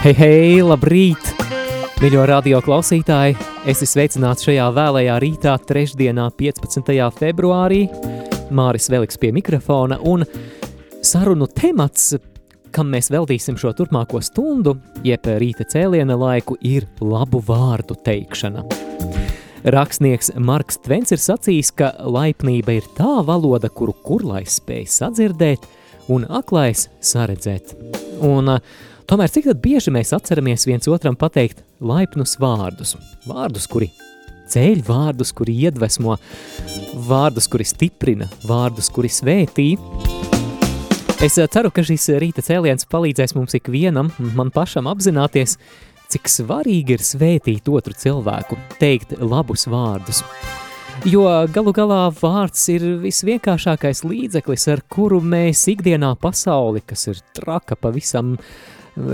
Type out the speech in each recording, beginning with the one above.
Hei, hei, labrīt! Mīļo radio klausītāji, es esmu sveicināts šajā vēlējā rītā, trešdienā, 15. februārī. Māris Veliks pie mikrofona un sarunu temats, kam mēs veltīsim šo turpmāko stundu, jeb rīta cēliena laiku, ir labu vārdu teikšana. Rakstnieks Marks Tvens ir sacījis, ka laipnība ir tā valoda, kuru kurlais spēj sadzirdēt un aklais saredzēt. Un uh, Tomēr cik bieži mēs atceramies viens otram pateikt laipnus vārdus, vārdus, kuri ceļ, vārdus, kuri iedvesmo, vārdus, kuri stiprina, vārdus, kuri svētī. Es ceru, ka šis rīta cēliens palīdzēs mums ikvienam, man pašam apzināties, cik svarīgi ir svētīt otru cilvēku, teikt labus vārdus. Jo galu galā vārds ir visvienkāršākais līdzeklis, ar kuru mēs ikdienā pasauli, kas ir traka pavisam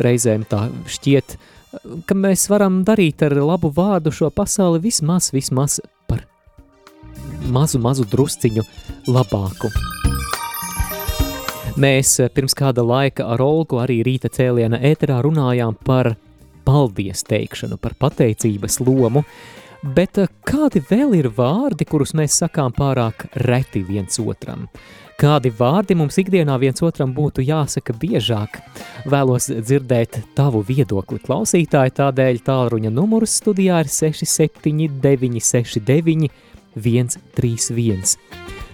reizēm tā šķiet, ka mēs varam darīt ar labu vārdu šo pasauli vismaz, vismaz par mazu, mazu drusciņu labāku. Mēs pirms kāda laika ar Olgu arī rīta cēliena ēterā runājām par paldies teikšanu, par pateicības lomu, bet kādi vēl ir vārdi, kurus mēs sakām pārāk reti viens otram? Kādi vārdi mums ikdienā viens otram būtu jāsaka biežāk? Vēlos dzirdēt tavu viedokli klausītāji, tādēļ tālruņa numurs studijā ir 679 69 131.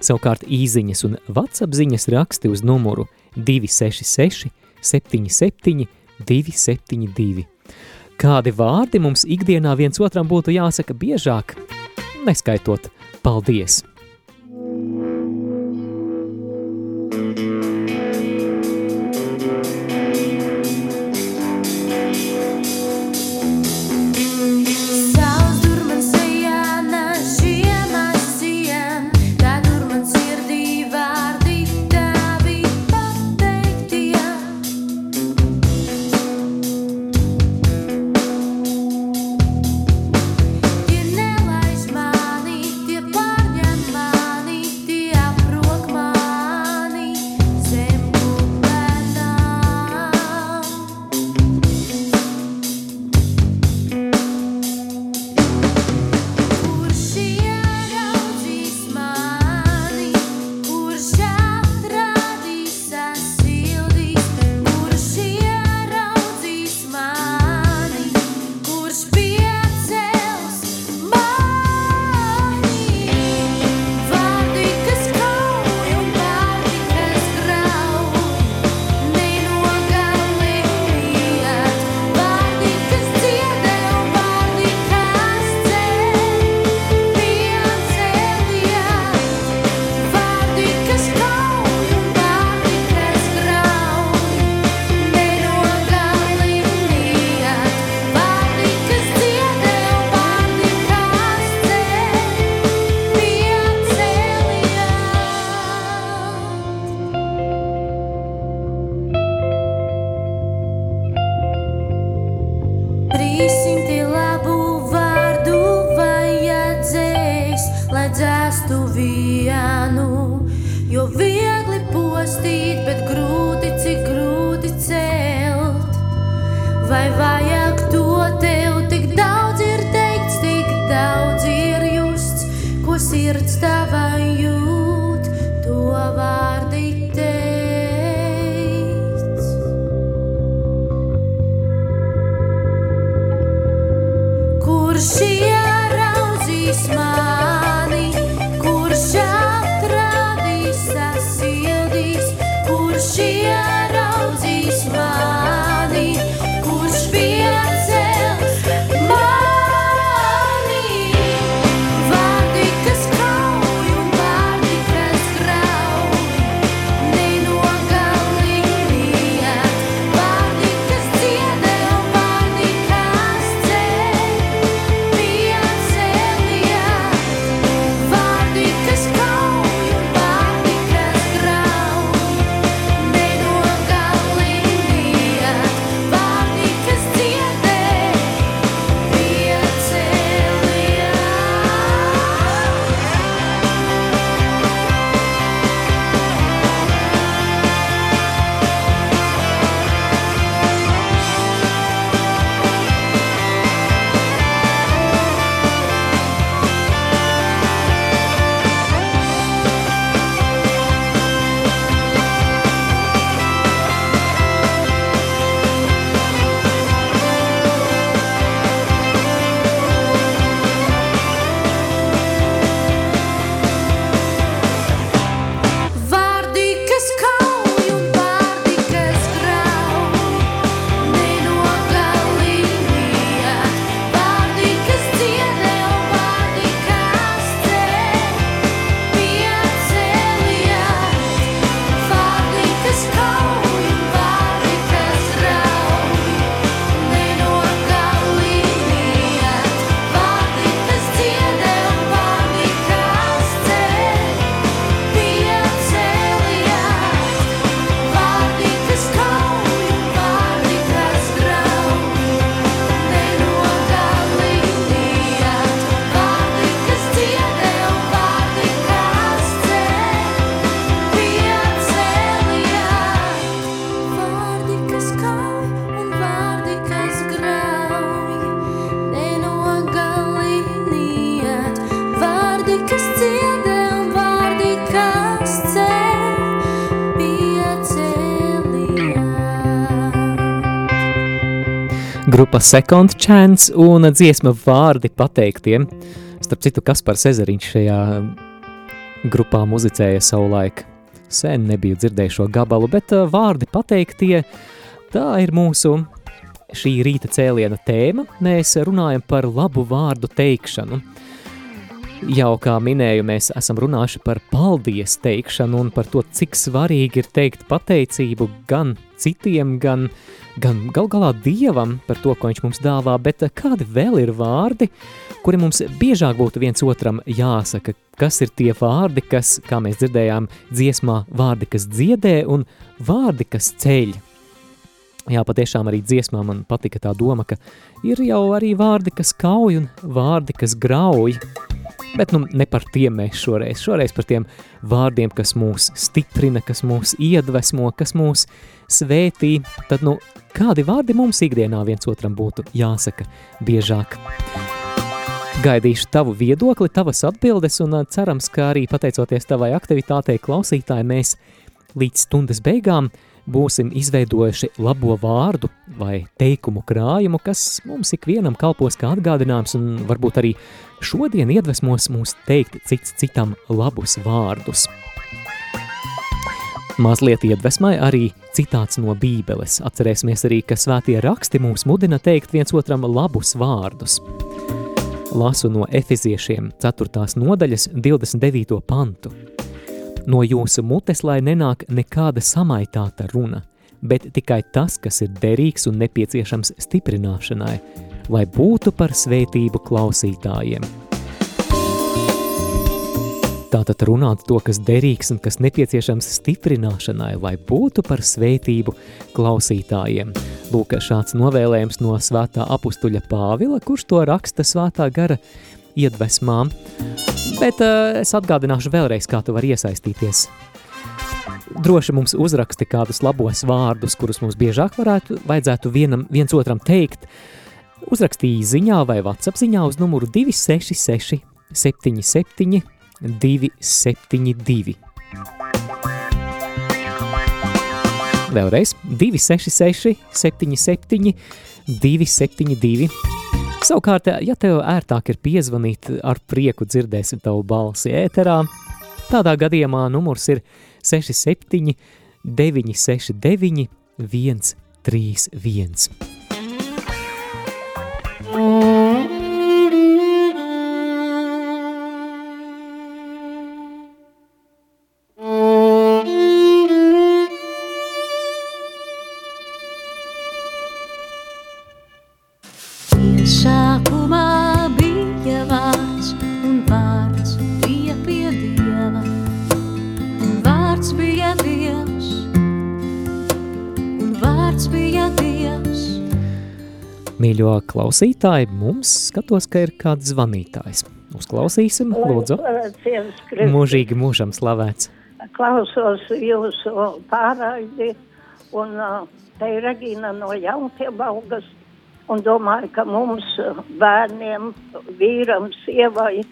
Savukārt īziņas un WhatsApp ziņas raksti uz numuru 266 77 272. Kādi vārdi mums ikdienā viens otram būtu jāsaka biežāk? Neskaitot, paldies! Grupa Second Chance un dziesma vārdi pateiktiem. Starp citu, Kaspars Ezeriņš šajā grupā muzicēja savulaik. Sen nebiju dzirdējis šo gabalu, bet uh, vārdi pateiktie, tā ir mūsu šī rīta cēliena tēma. Mēs runājam par labu vārdu teikšanu. Jau kā minēju, mēs esam runājuši par paldies teikšanu un par to, cik svarīgi ir teikt pateicību gan citiem, gan, gan gal galā Dievam par to, ko viņš mums dāvā, bet kādi vēl ir vārdi, kuri mums biežāk būtu viens otram jāsaka, kas ir tie vārdi, kas, kā mēs dzirdējām dziesmā, vārdi, kas dziedē un vārdi, kas ceļ. Jā, patiešām arī dziesmā man patika tā doma, ka ir jau arī vārdi, kas kauj un vārdi, kas grauj. Bet nu, ne par tiem mēs šoreiz. Šoreiz par tiem vārdiem, kas mūs stiprina, kas mūs iedvesmo, kas mūs svētī. Tad, nu, kādi vārdi mums ikdienā viens otram būtu jāsaka biežāk? Gaidīšu tavu viedokli, tavas atbildes, un cerams, ka arī pateicoties tavai aktivitātei, klausītāji, mēs līdz stundas beigām būsim izveidojuši labo vārdu vai teikumu krājumu, kas mums ikvienam kalpos kā atgādinājums un varbūt arī šodien iedvesmos mūs teikt cits citam labus vārdus. Mazliet iedvesmai arī citāts no Bībeles. Atcerēsimies arī, ka svētie raksti mūs mudina teikt viens otram labus vārdus. Lasu no Efeziešiem 4. nodaļas 29. pantu. No jūsu mutes lai nenāk nekāda samaitāta runa, bet tikai tas, kas ir derīgs un nepieciešams stiprināšanai, lai būtu par svētību klausītājiem. Tātad runāt to, kas derīgs un kas nepieciešams stiprināšanai, lai būtu par svētību klausītājiem. Lūk, šāds novēlējums no svētā apustuļa Pāvila, kurš to raksta svētā gara iedvesmām. Bet uh, es atgādināšu vēlreiz, kā tu vari iesaistīties. Droši mums uzraksti kādus labos vārdus, kurus mums biežāk varētu, vajadzētu vienam, viens otram teikt. Uzrakstīja ziņā vai WhatsApp ziņā uz numuru 266 77 272. Vēlreiz 266, 77, 272. Savukārt, ja tev ērtāk ir piezvanīt, ar prieku dzirdēsim tavu balsi ēterā. Tādā gadījumā numurs ir 67, 969, 131. Klausītāji, mums skatos, ka ir kāds zvanītājs. Uzklausīsim, lūdzu. Mūžīgi mūžam slavēts. Klausos jūsu pārraidi un te ir Regīna no Jaunpiebalgas un domāju, ka mums bērniem, vīram, sievai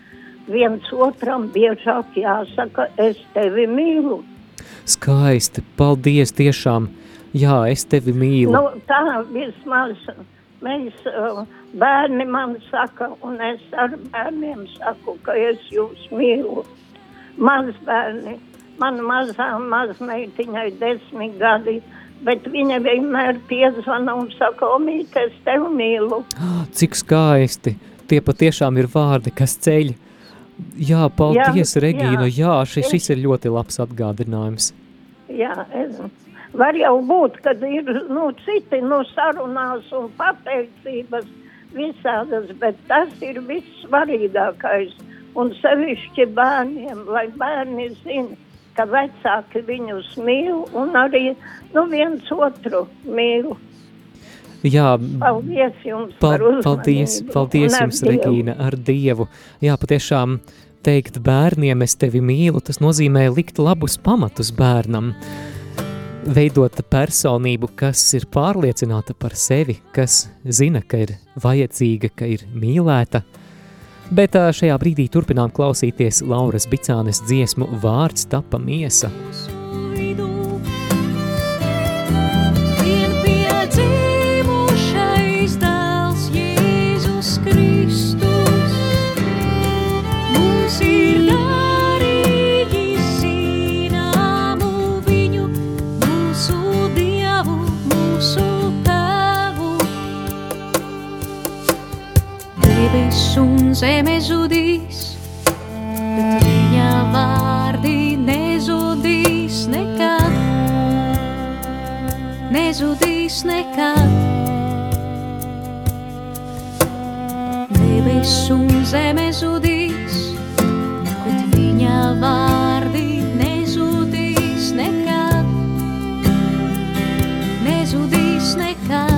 viens otram biežāk jāsaka, es tevi mīlu. Skaisti, paldies tiešām. Jā, es tevi mīlu. Nu, tā vismaz Mēs, uh, bērni man saka, un es ar bērniem saku, ka es jūs mīlu. Mazbērni, man mazā mazmeitiņai desmit gadi, bet viņa vienmēr piezvana un saka, omīt, es tevi mīlu. Cik skaisti! Tie patiešām ir vārdi, kas ceļ. Jā, paldies, jā, Regīna, jā, jā šis, šis ir ļoti labs atgādinājums. Jā, es, Var jau būt, ka ir nu, citi nu, sarunās un pateicības visādas, bet tas ir vissvarīgākais. Un sevišķi bērniem, lai bērni zina, ka vecāki viņus mīl un arī nu, viens otru mīl. Jā, paldies jums pa, par uzmanību. Paldies, paldies jums, Dievu. Regīna, ar Dievu. Jā, patiešām teikt bērniem, es tevi mīlu, tas nozīmē likt labus pamatus bērnam. Uh, veidot personību, kas ir pārliecināta par sevi, kas zina, ka ir vajadzīga, ka ir mīlēta. Bet šajā brīdī turpinām klausīties Lauras Bicānes dziesmu Vārds tapa miesa. Vien un zeme zudīs, bet viņa vārdi nezudīs nekad. Nezudīs nekad. Debes un zeme zudīs, bet viņa vārdi nezudīs nekad. Nezudīs nekad.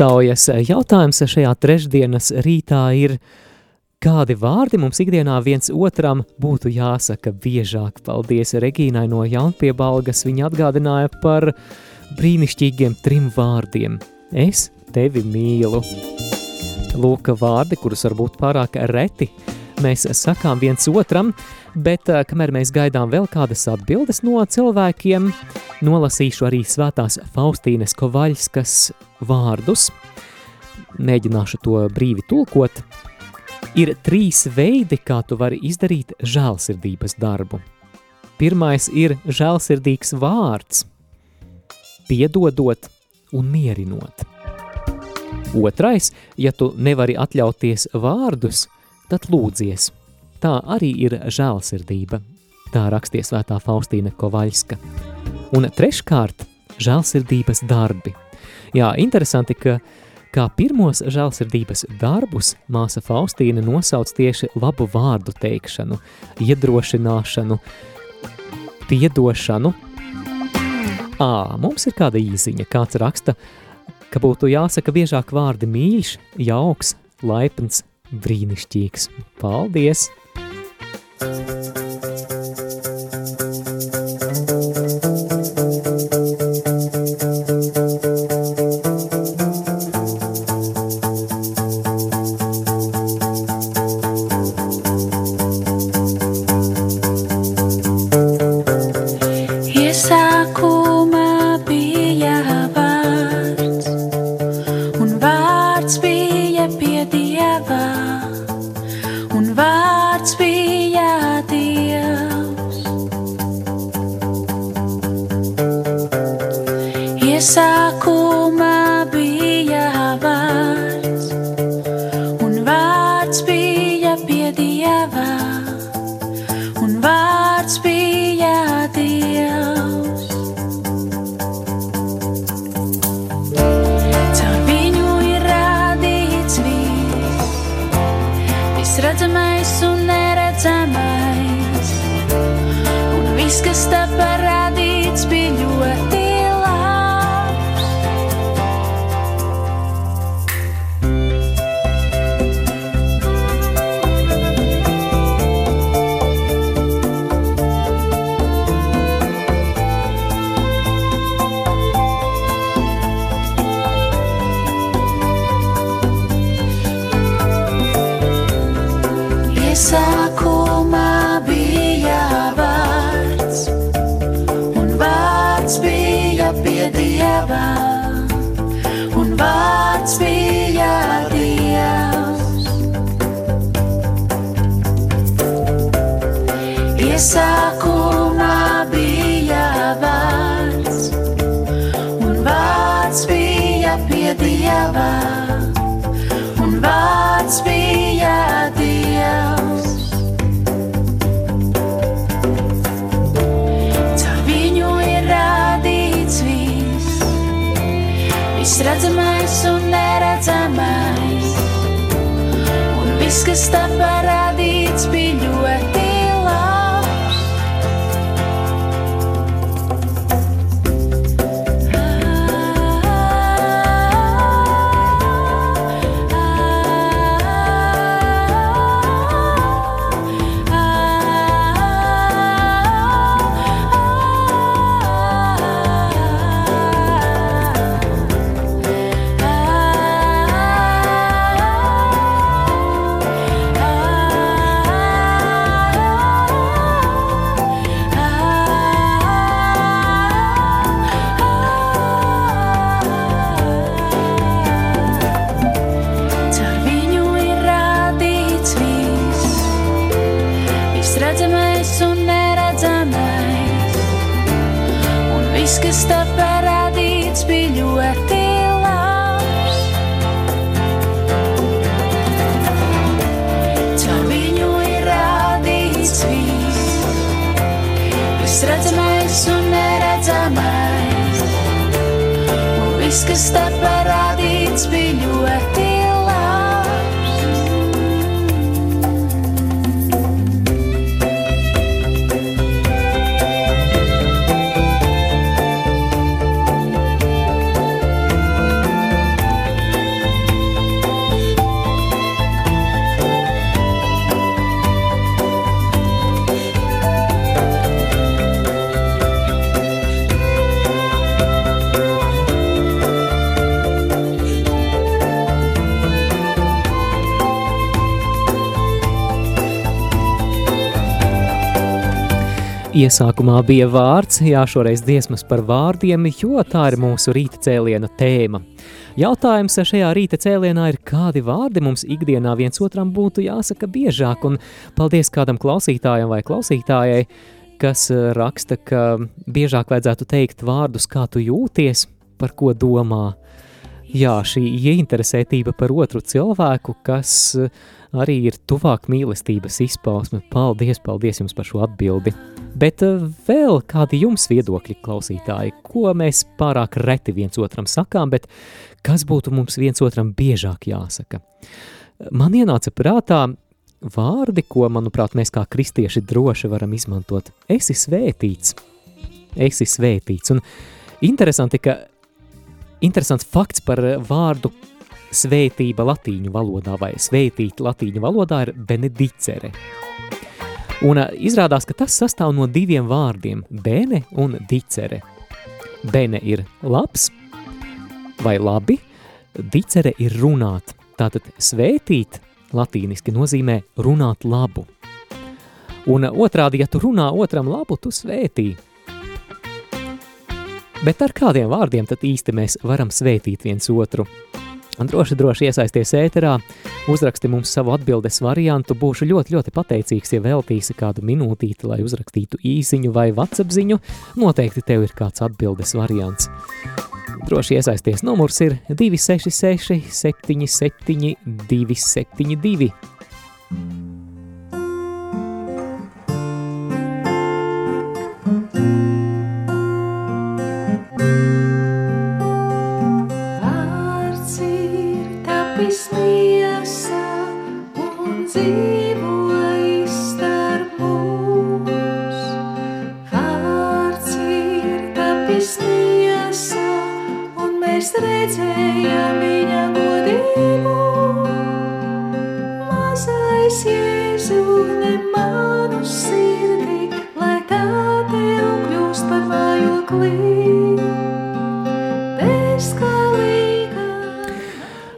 Aptaujas jautājums šajā trešdienas rītā ir, kādi vārdi mums ikdienā viens otram būtu jāsaka biežāk. Paldies Regīnai no Jaunpiebalgas, viņa atgādināja par brīnišķīgiem trim vārdiem. Es tevi mīlu. Lūk, vārdi, kurus varbūt pārāk reti mēs sakām viens otram, bet eh, kamēr mēs gaidām vēl kādas atbildes no cilvēkiem, nolasīšu arī svētās Faustīnes Kovaļskas vārdus. Mēģināšu to brīvi tulkot. Ir trīs veidi, kā tu vari izdarīt žēlsirdības darbu. Pirmais ir žēlsirdīgs vārds, piedodot un mierinot. Otrais, ja tu nevari atļauties vārdus, tad lūdzies. Tā arī ir žēlsirdība. Tā rakstīja svētā Faustīna Kovaļska. Un treškārt, žēlsirdības darbi. Jā, interesanti, ka kā pirmos žēlsirdības darbus māsa Faustīna nosauc tieši labu vārdu teikšanu, iedrošināšanu, piedošanu. Ā, mums ir kāda īziņa, kāds raksta, ka būtu jāsaka biežāk vārdi mīļš, jauks, laipns, brīnišķīgs. Paldies! Iesākumā pats bija Dievs. Iesākumā bija vārds, un vārds bija pie Dieva, un vārds bija Dievs. Viss redzamais un neredzamais. Un viss, kas tā parādīts, bija ļoti Iesākumā bija vārds, jā, šoreiz dziesmas par vārdiem, jo tā ir mūsu rīta cēliena tēma. Jautājums šajā rīta cēlienā ir, kādi vārdi mums ikdienā viens otram būtu jāsaka biežāk, un paldies kādam klausītājam vai klausītājai, kas eh, raksta, ka biežāk vajadzētu teikt vārdus, kā tu jūties, par ko domā. Jā, šī ieinteresētība par otru cilvēku, kas eh, arī ir tuvāk mīlestības izpausme. Paldies, paldies jums par šo atbildi. Bet eh, vēl kādi jums viedokļi, klausītāji, ko mēs pārāk reti viens otram sakām, bet kas būtu mums viens otram biežāk jāsaka? Man ienāca prātā vārdi, ko, manuprāt, mēs kā kristieši droši varam izmantot. Esi svētīts, esi svētīts. Un interesanti, ka interesants fakts par vārdu svētība latīņu valodā vai svētīt latīņu valodā ir benedicere. Un izrādās, ka tas sastāv no diviem vārdiem – bene un dicere. Bene ir labs vai labi, dicere ir runāt. Tātad svētīt latīniski nozīmē runāt labu. Un otrādi, ja tu runā otram labu, tu svētī. Bet ar kādiem vārdiem tad īsti mēs varam svētīt viens otru? Un droši, droši iesaisties ēterā, uzraksti mums savu atbildes variantu. Būšu ļoti, ļoti pateicīgs, ja veltīsi kādu minūtīti, lai uzrakstītu īsiņu vai WhatsApp ziņu. Noteikti tev ir kāds atbildes variants. Droši iesaisties numurs ir 266 77 272.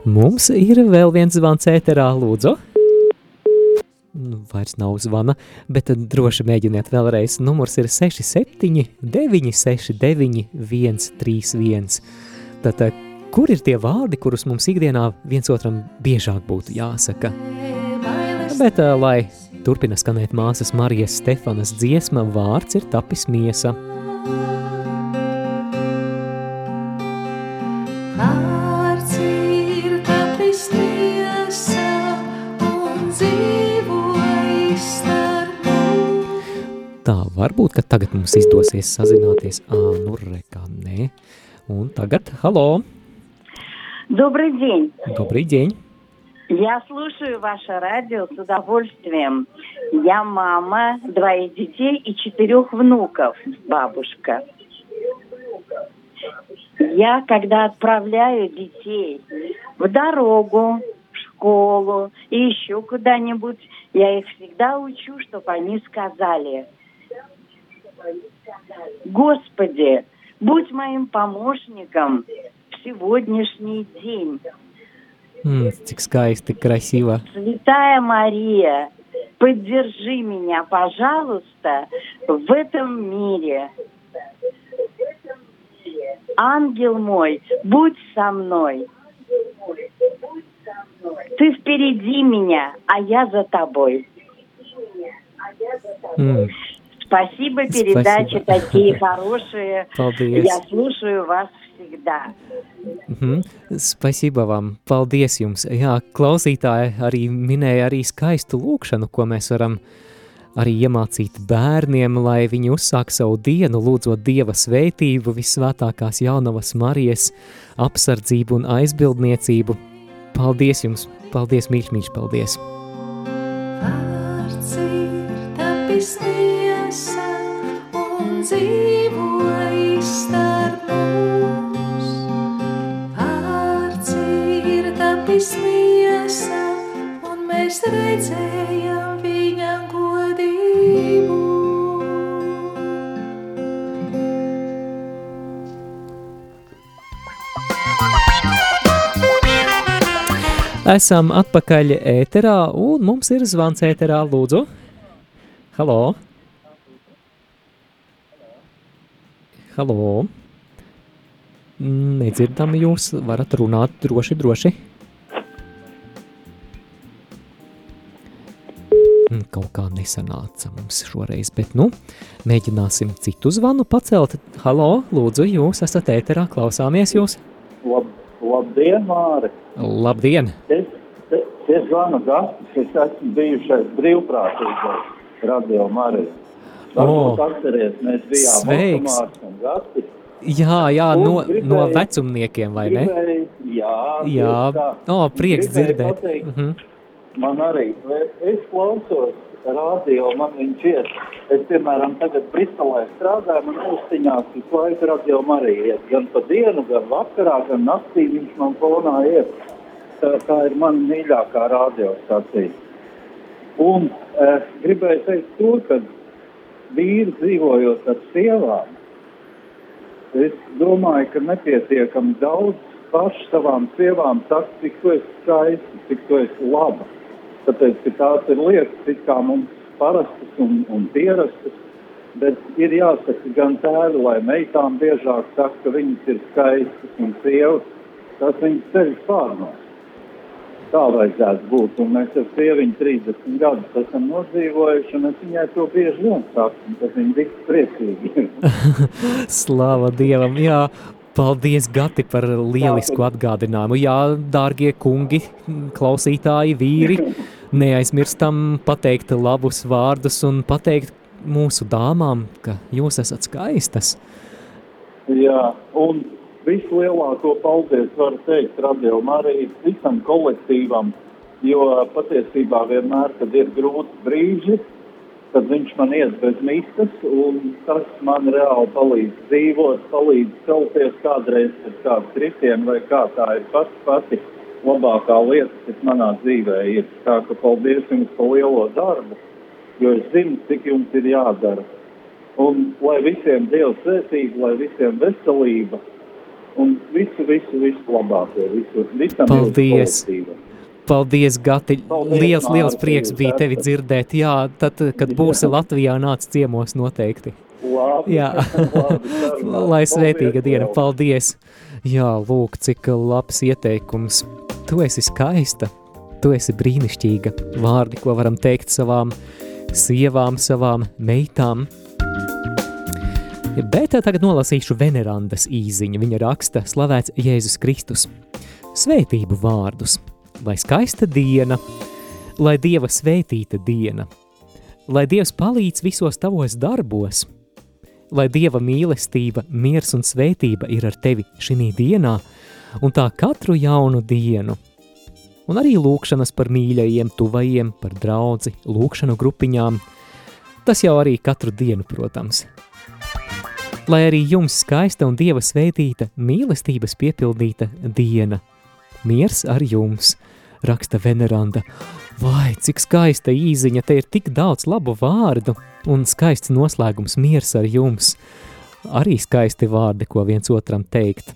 Mums ir vēl viens zvans ēterā, lūdzu. Nu, vairs nav zvana, bet droši mēģiniet vēlreiz. Numurs ir 67 969 131. Tad, kur ir tie vārdi, kurus mums ikdienā viens otram biežāk būtu jāsaka? Bet, lai turpina skanēt māsas Marijas Stefanas dziesma, vārds ir tapis miesa. Tā, varbūt, ka tagad mums izdosies sazināties. Ā, nu rekā, nē. Un tagad, halo, Добрый день. добрый день. Я слушаю ваше радио с удовольствием. Я мама двоих детей и четырех внуков, бабушка. Я, когда отправляю детей в дорогу, в школу и еще куда-нибудь, я их всегда учу, чтобы они сказали, Господи, будь моим помощником в сегодняшний день. Mm, skaisti, krasīva. Святая Мария, поддержи меня, пожалуйста, в этом мире. Ангел мой, будь со мной. Ты впереди меня, а я за тобой. Mm, Спасибо, передачи Спасибо. такие хорошие. paldies. Я слушаю вас всегда. Mhm. Spasība vam, paldies jums. Jā, klausītāji arī minēja arī skaistu lūkšanu, ko mēs varam arī iemācīt bērniem, lai viņi uzsāk savu dienu, lūdzot Dieva svētību, visvētākās jaunavas Marijas apsardzību un aizbildniecību. Paldies jums! Paldies, mīļš, mīļš, paldies! Vārds ir tapis Esam atpakaļ ēterā, un mums ir zvans ēterā, lūdzu. Halo! Halo! Nedzirdam jūs, varat runāt droši, droši. Mm, Kaut kā nesanāca mums šoreiz, bet nu, mēģināsim citu zvanu pacelt. Halo, lūdzu, jūs esat ēterā, klausāmies jūs. Lab, labdien, Māri! Labdien! Es, es, es zvanu Gastis, es esmu bijušais brīvprātīgais radio Marija. Varbūt O. atceries, mēs bijām Sveiks. Un Gastis. Jā, jā, Un no, gribēju- no vecumniekiem, vai ne? Gribēju, jā, Jā, o, prieks Gribēju dzirdēt. pateikt, Mhm. Man arī, es klausos radio, man viņš iet. Es, piemēram, tagad Briselē strādāju, man austiņās visu laiku radio Marija iet. Gan pa dienu, gan vakarā, gan naktī viņš man fonā iet. Tā, tā ir mana mīļākā radiostacija. Un eh, gribēju teikt to, ka vīri dzīvojot ar sievām, es domāju, ka nepietiekami daudz paši savām sievām saka, cik tu esi skaista, cik tu esi laba. Tāpēc, ka tās ir lietas, kā mums parastas un, un pierastas, bet ir jāsaka gan tēvi, lai meitām biežāk saka, ka viņas ir skaistas un sievas, tas viņas ceļš pārnos. Tā vajadzētu būt, un mēs ar sieviņu 30 gadus esam nodzīvojuši, un es viņai to bieži vien saku, tas viņa tik priecīgi. Slāva Dievam, jā, paldies Gati par lielisku atgādinājumu. Jā, dārgie kungi, klausītāji, vīri, neaizmirstam pateikt labus vārdus un pateikt mūsu dāmām, ka jūs esat skaistas. Jā, un vislielāko paldies varu teikt Radio Marijas visam kolektīvam, jo patiesībā vienmēr, kad ir grūti brīži, tad viņš man iet bez mistas, un tas man reāli palīdz dzīvot, palīdz celties kādreiz pēc kāda kritiena, vai kā tā ir pats pati labākā lieta, kas manā dzīvē ir. Tā ka paldies jums par lielo darbu, jo es zinu, cik jums ir jādara. Un lai visiem Dievs svētība, lai visiem veselība un visu, visu, visu labāko, visu, visam Paldies. Paldies, Gati! Paldies, Liels, liels prieks bija tevi dzirdēt. Jā, tad, kad būsi Latvijā, nāc ciemos noteikti. Labi, Jā, labi, lai svētīga Paldies diena. Paldies! Jā, lūk, cik labs ieteikums. Tu esi skaista, tu esi brīnišķīga. Vārdi, ko varam teikt savām sievām, savām meitām. Bet tagad nolasīšu Venerandas īziņu. Viņa raksta, slavēts Jēzus Kristus. Svētību vārdus, lai skaista diena, lai Dieva svētīta diena, lai Dievs palīdz visos tavos darbos, lai Dieva mīlestība, miers un svētība ir ar tevi šī dienā, un tā katru jaunu dienu. Un arī lūkšanas par mīļajiem, tuvajiem, par draugu, lūkšanu grupiņām. Tas jau arī katru dienu, protams. Lai arī jums skaista un dieva svētīta, mīlestības piepildīta diena. Miers ar jums, raksta Veneranda. Vai, cik skaista īziņa, te ir tik daudz labu vārdu un skaists noslēgums miers ar jums. Arī skaisti vārdi, ko viens otram teikt.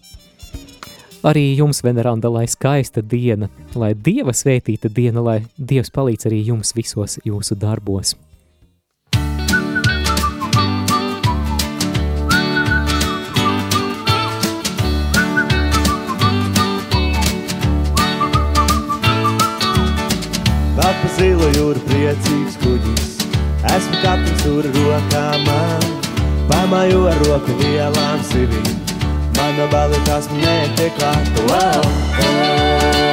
Arī jums, Veneranda, lai skaista diena, lai Dieva svētīta diena, lai Dievs palīdz arī jums visos jūsu darbos. Vēl pa zilo jūru priecīgs kuģis, esmu katrs tur rokā man, pamāju ar roku vielām sivīm, mana balva tās netiek klāta. Wow! Wow!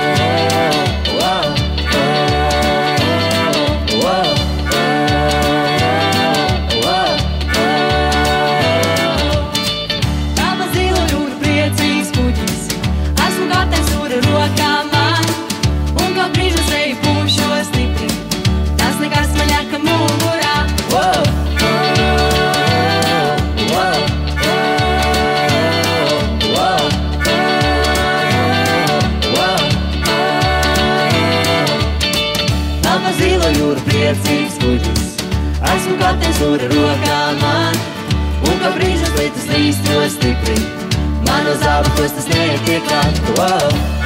Netiek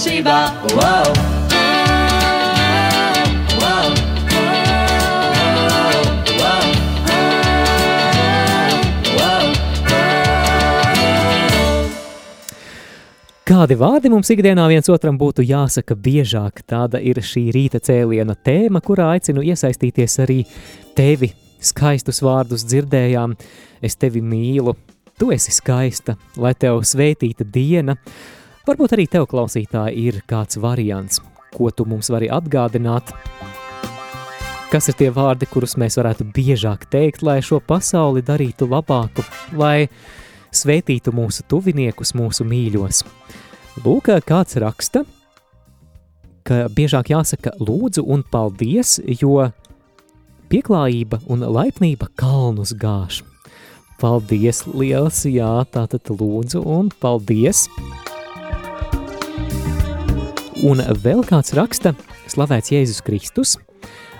drošībā, wow! Wow! Wow! Wow! Kādi vārdi mums ikdienā viens otram būtu jāsaka biežāk? Tāda ir šī rīta cēliena tēma, kurā aicinu iesaistīties arī tevi. Skaistus vārdus dzirdējām, es tevi mīlu, tu esi skaista, lai tev svētīta diena. Varbūt arī tev, klausītāji, ir kāds variants, ko tu mums vari atgādināt. Kas ir tie vārdi, kurus mēs varētu biežāk teikt, lai šo pasauli darītu labāku, lai svētītu mūsu tuviniekus, mūsu mīļos? Lūk, kāds raksta, ka biežāk jāsaka lūdzu un paldies, jo pieklājība un laipnība kalnus gāž. Paldies, liels, jā, tātad lūdzu un paldies. Un vēl kāds raksta, slavēts Jēzus Kristus.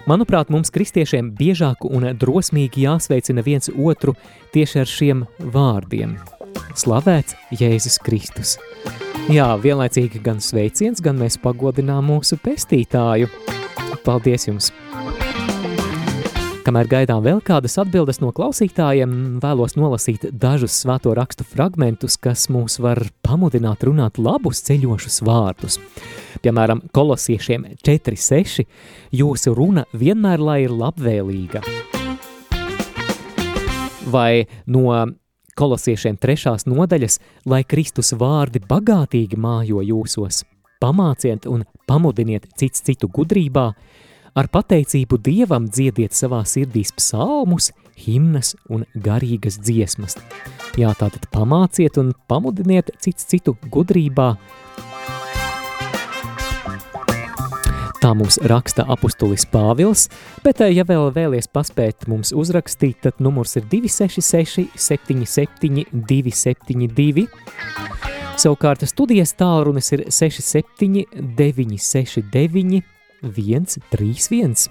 Manuprāt, mums kristiešiem biežāk un drosmīgi jāsveicina viens otru tieši ar šiem vārdiem. Slavēts Jēzus Kristus. Jā, vienlaicīgi gan sveiciens, gan mēs pagodinām mūsu pestītāju. Paldies jums! Kamēr gaidām vēl kādas atbildes no klausītājiem, vēlos nolasīt dažus svēto rakstu fragmentus, kas mūs var pamudināt runāt labus ceļošus vārdus. Piemēram, kolosiešiem 4.6. Jūsu runa vienmēr lai ir labvēlīga. Vai no kolosiešiem trešās nodaļas, lai Kristus vārdi bagātīgi mājo jūsos, pamāciet un pamudiniet cits citu gudrībā, ar pateicību Dievam dziediet savā sirdīs psalmus, himnas un garīgas dziesmas. Jā, tātad pamāciet un pamudiniet cits citu gudrībā. Tā mums raksta apustulis Pāvils, bet, ja vēl vēlies paspēt mums uzrakstīt, tad numurs ir 266 77 272. Savukārt studijas tālrunis ir 67 969 131.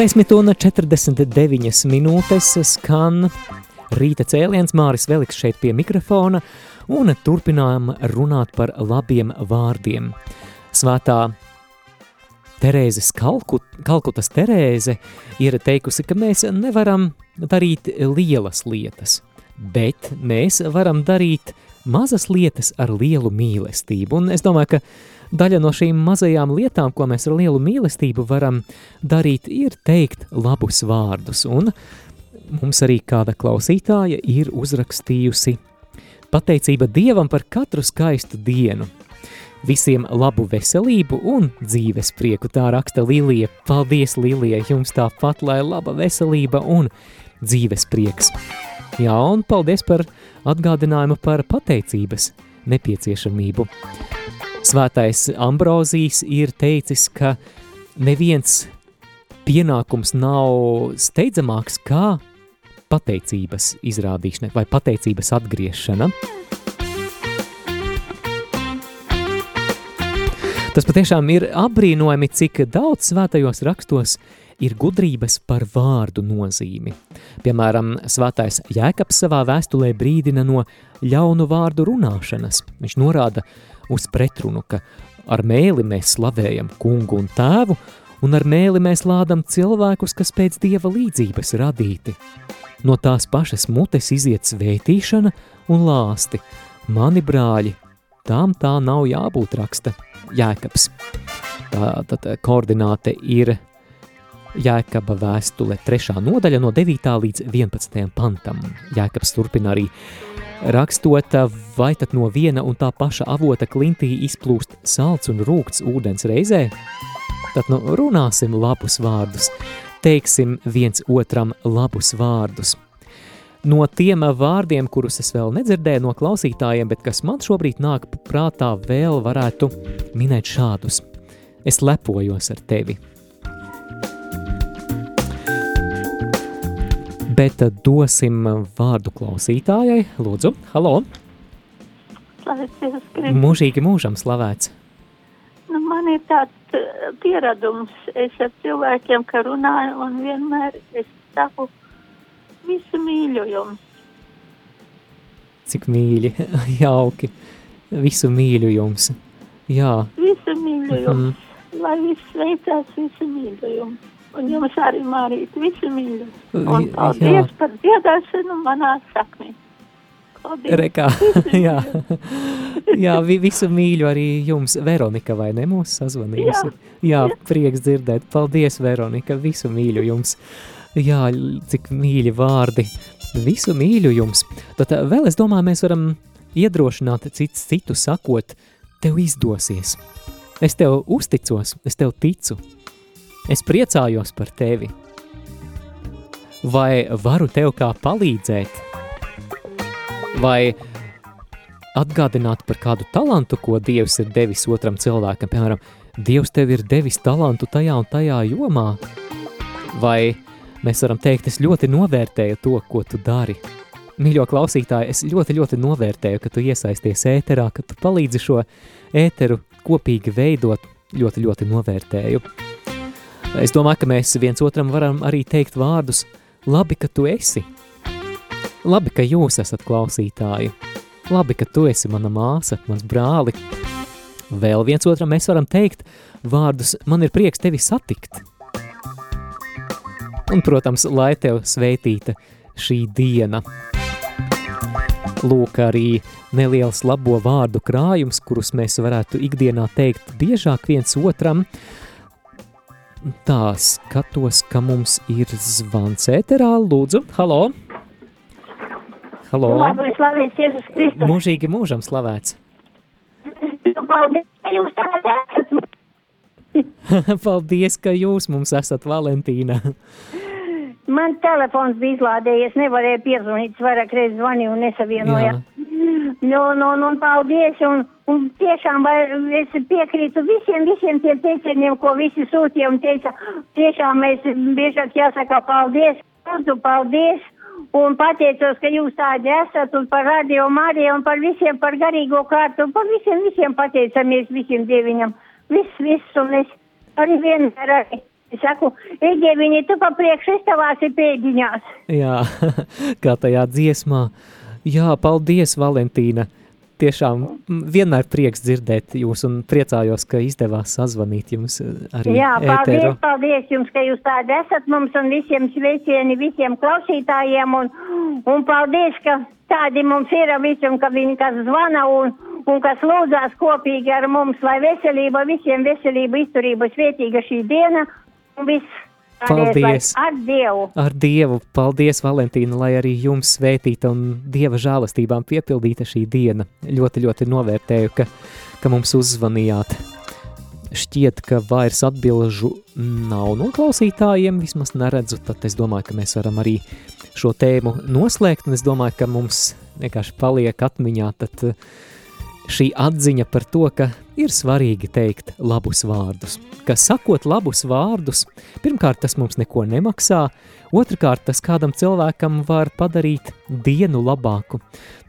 10 un 49 minūtes skan rīta cēliens Māris Veliks šeit pie mikrofona un turpinām runāt par labiem vārdiem. Svētā Terēzes Kalkut, Kalkutas Terēze ir teikusi, ka mēs nevaram darīt lielas lietas, bet mēs varam darīt mazas lietas ar lielu mīlestību. Un es domāju, ka daļa no šīm mazajām lietām, ko mēs ar lielu mīlestību varam darīt, ir teikt labus vārdus. Un mums arī kāda klausītāja ir uzrakstījusi pateicība Dievam par katru skaistu dienu – Visiem labu veselību un dzīves prieku, tā raksta Lilija. Paldies, Lilija, jums tāpat, lai laba veselība un dzīves prieks. Jā, un paldies par atgādinājumu par pateicības nepieciešamību. Svētais Ambrozijs ir teicis, ka neviens pienākums nav steidzamāks kā pateicības izrādīšana vai pateicības atgriešana. Tas patiešām ir apbrīnojami, cik daudz svētajos rakstos ir gudrības par vārdu nozīmi. Piemēram, svētais Jēkabs savā vēstulē brīdina no ļaunu vārdu runāšanas. Viņš norāda uz pretrunu, ka ar mēli mēs slavējam kungu un tēvu, un ar mēli mēs lādam cilvēkus, kas pēc dieva līdzības radīti. No tās pašas mutes iziet svētīšana un lāsti. Mani brāļi, tām tā nav jābūt raksta Jēkabs. Tā tad koordināte ir Jēkaba vēstule trešā nodaļa no 9. līdz 11. pantam. Jēkabs turpina arī rakstot, vai tad no viena un tā paša avota klintī izplūst salts un rūkts ūdens reizē? Tad nu runāsim labus vārdus, teiksim viens otram labus vārdus – no tiem vārdiem, kurus es vēl nedzirdēju no klausītājiem, bet kas man šobrīd nāk prātā, vēl varētu minēt šādus. Es lepojos ar tevi. Bet dosim vārdu klausītājai. Lūdzu, halo! Mūžīgi mūžam slavēts. Nu, man ir tāds pieredums, es ar cilvēkiem, ka runāju un vienmēr es saku, Visu mīļu jums. Cik mīļi, jauki. Visu mīļu jums. Jā. Visu mīļu jums. Mm. Lai viss veicās, visu mīļu jums. Un jums arī, Mārīt, visu mīļu. Un paldies Jā. par dziedāšanu manā saknī. Rekā, jā. jā, visu mīļu arī jums, Veronika, vai ne mūs sazvanījusi? Jā. jā, prieks dzirdēt. Paldies, Veronika, visu mīļu jums. Jā, cik mīļi vārdi. Visu mīļu jums. Tad eh, vēl es domāju, mēs varam iedrošināt cits citu sakot, tev izdosies. Es tev uzticos, es tev ticu. Es priecājos par tevi. Vai varu tev kā palīdzēt? Vai atgādināt par kādu talantu, ko Dievs ir devis otram cilvēkam? Piemēram, Dievs tev ir devis talantu tajā un tajā jomā. Vai mēs varam teikt, es ļoti novērtēju to, ko tu dari. Mīļo klausītāji, es ļoti, ļoti novērtēju, ka tu iesaisties ēterā, ka tu palīdzi šo ēteru kopīgi veidot, ļoti, ļoti novērtēju. Es domāju, ka mēs viens otram varam arī teikt vārdus, labi, ka tu esi. Labi, ka jūs esat klausītāji. Labi, ka tu esi mana māsa, mans brāli. Vēl viens otram mēs varam teikt vārdus, man ir prieks tevi satikt. Un, protams, lai tev sveitīta šī diena. Lūk, arī neliels labo vārdu krājums, kurus mēs varētu ikdienā teikt biežāk viens otram. Tā skatos, ka mums ir zvans ēterā. Lūdzu, halo! Halo! Labi, slavēts Jēzus Kristus! Mūžīgi mūžam slavēts! Paldies, ka jūs tādā esat! Paldies, ka jūs mums esat Valentīna. Man telefons bija izlādējies, nevarēja piezvanīt, vairāk reizes zvanīju un nesavienoja. Nu, nu, nu, paldies, un, un tiešām vai, es piekrītu visiem, visiem tiem teicieniem, ko visi sūtīja, un teica, tiešām mēs biežāk jāsaka paldies, lūdzu, paldies, un pateicos, ka jūs tādi esat, un par radio Mariju, un par visiem, par garīgo kārtu, un par visiem, visiem pateicamies, visiem dieviņam, viss, viss, un es arī vienmēr arī saku, Eģeviņi, tu pa priekš iztavāsi pēdiņās. Jā, kā tajā dziesmā. Jā, paldies, Valentīna. Tiešām vienmēr prieks dzirdēt jūs un priecājos, ka izdevās sazvanīt jums eh, arī Jā, paldies, ēteru. paldies jums, ka jūs tādi esat mums un visiem sveicieni, visiem klausītājiem un, un paldies, ka tādi mums ir un ka viņi kas zvana un, un kas lūdzās kopīgi ar mums, lai veselība, visiem veselība, izturība, svētīga šī diena un viss. Paldies. Ar Dievu! Ar Dievu, paldies, Valentīna, lai arī jums svētīta un Dieva žēlastībām piepildīta šī diena. Ļoti, ļoti novērtēju, ka, ka mums uzzvanījāt. Šķiet, ka vairs atbilžu nav no klausītājiem, vismaz neredzu, tad es domāju, ka mēs varam arī šo tēmu noslēgt, un es domāju, ka mums vienkārši paliek atmiņā tad uh, šī atziņa par to, ka ir svarīgi teikt labus vārdus. Ka sakot labus vārdus, pirmkārt tas mums neko nemaksā, otrkārt tas kādam cilvēkam var padarīt dienu labāku,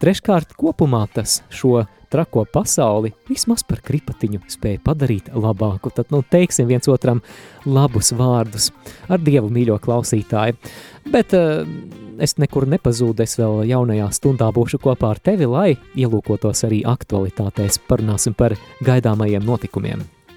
treškārt kopumā tas šo trako pasauli vismaz par kripatiņu spēja padarīt labāku. Tad, nu, teiksim viens otram labus vārdus ar Dievu mīļo klausītāju. Bet uh, es nekur nepazūdu, es vēl jaunajā stundā būšu kopā ar tevi, lai ielūkotos arī aktualitātēs, parunāsim par gaidāmajiem notikumiem.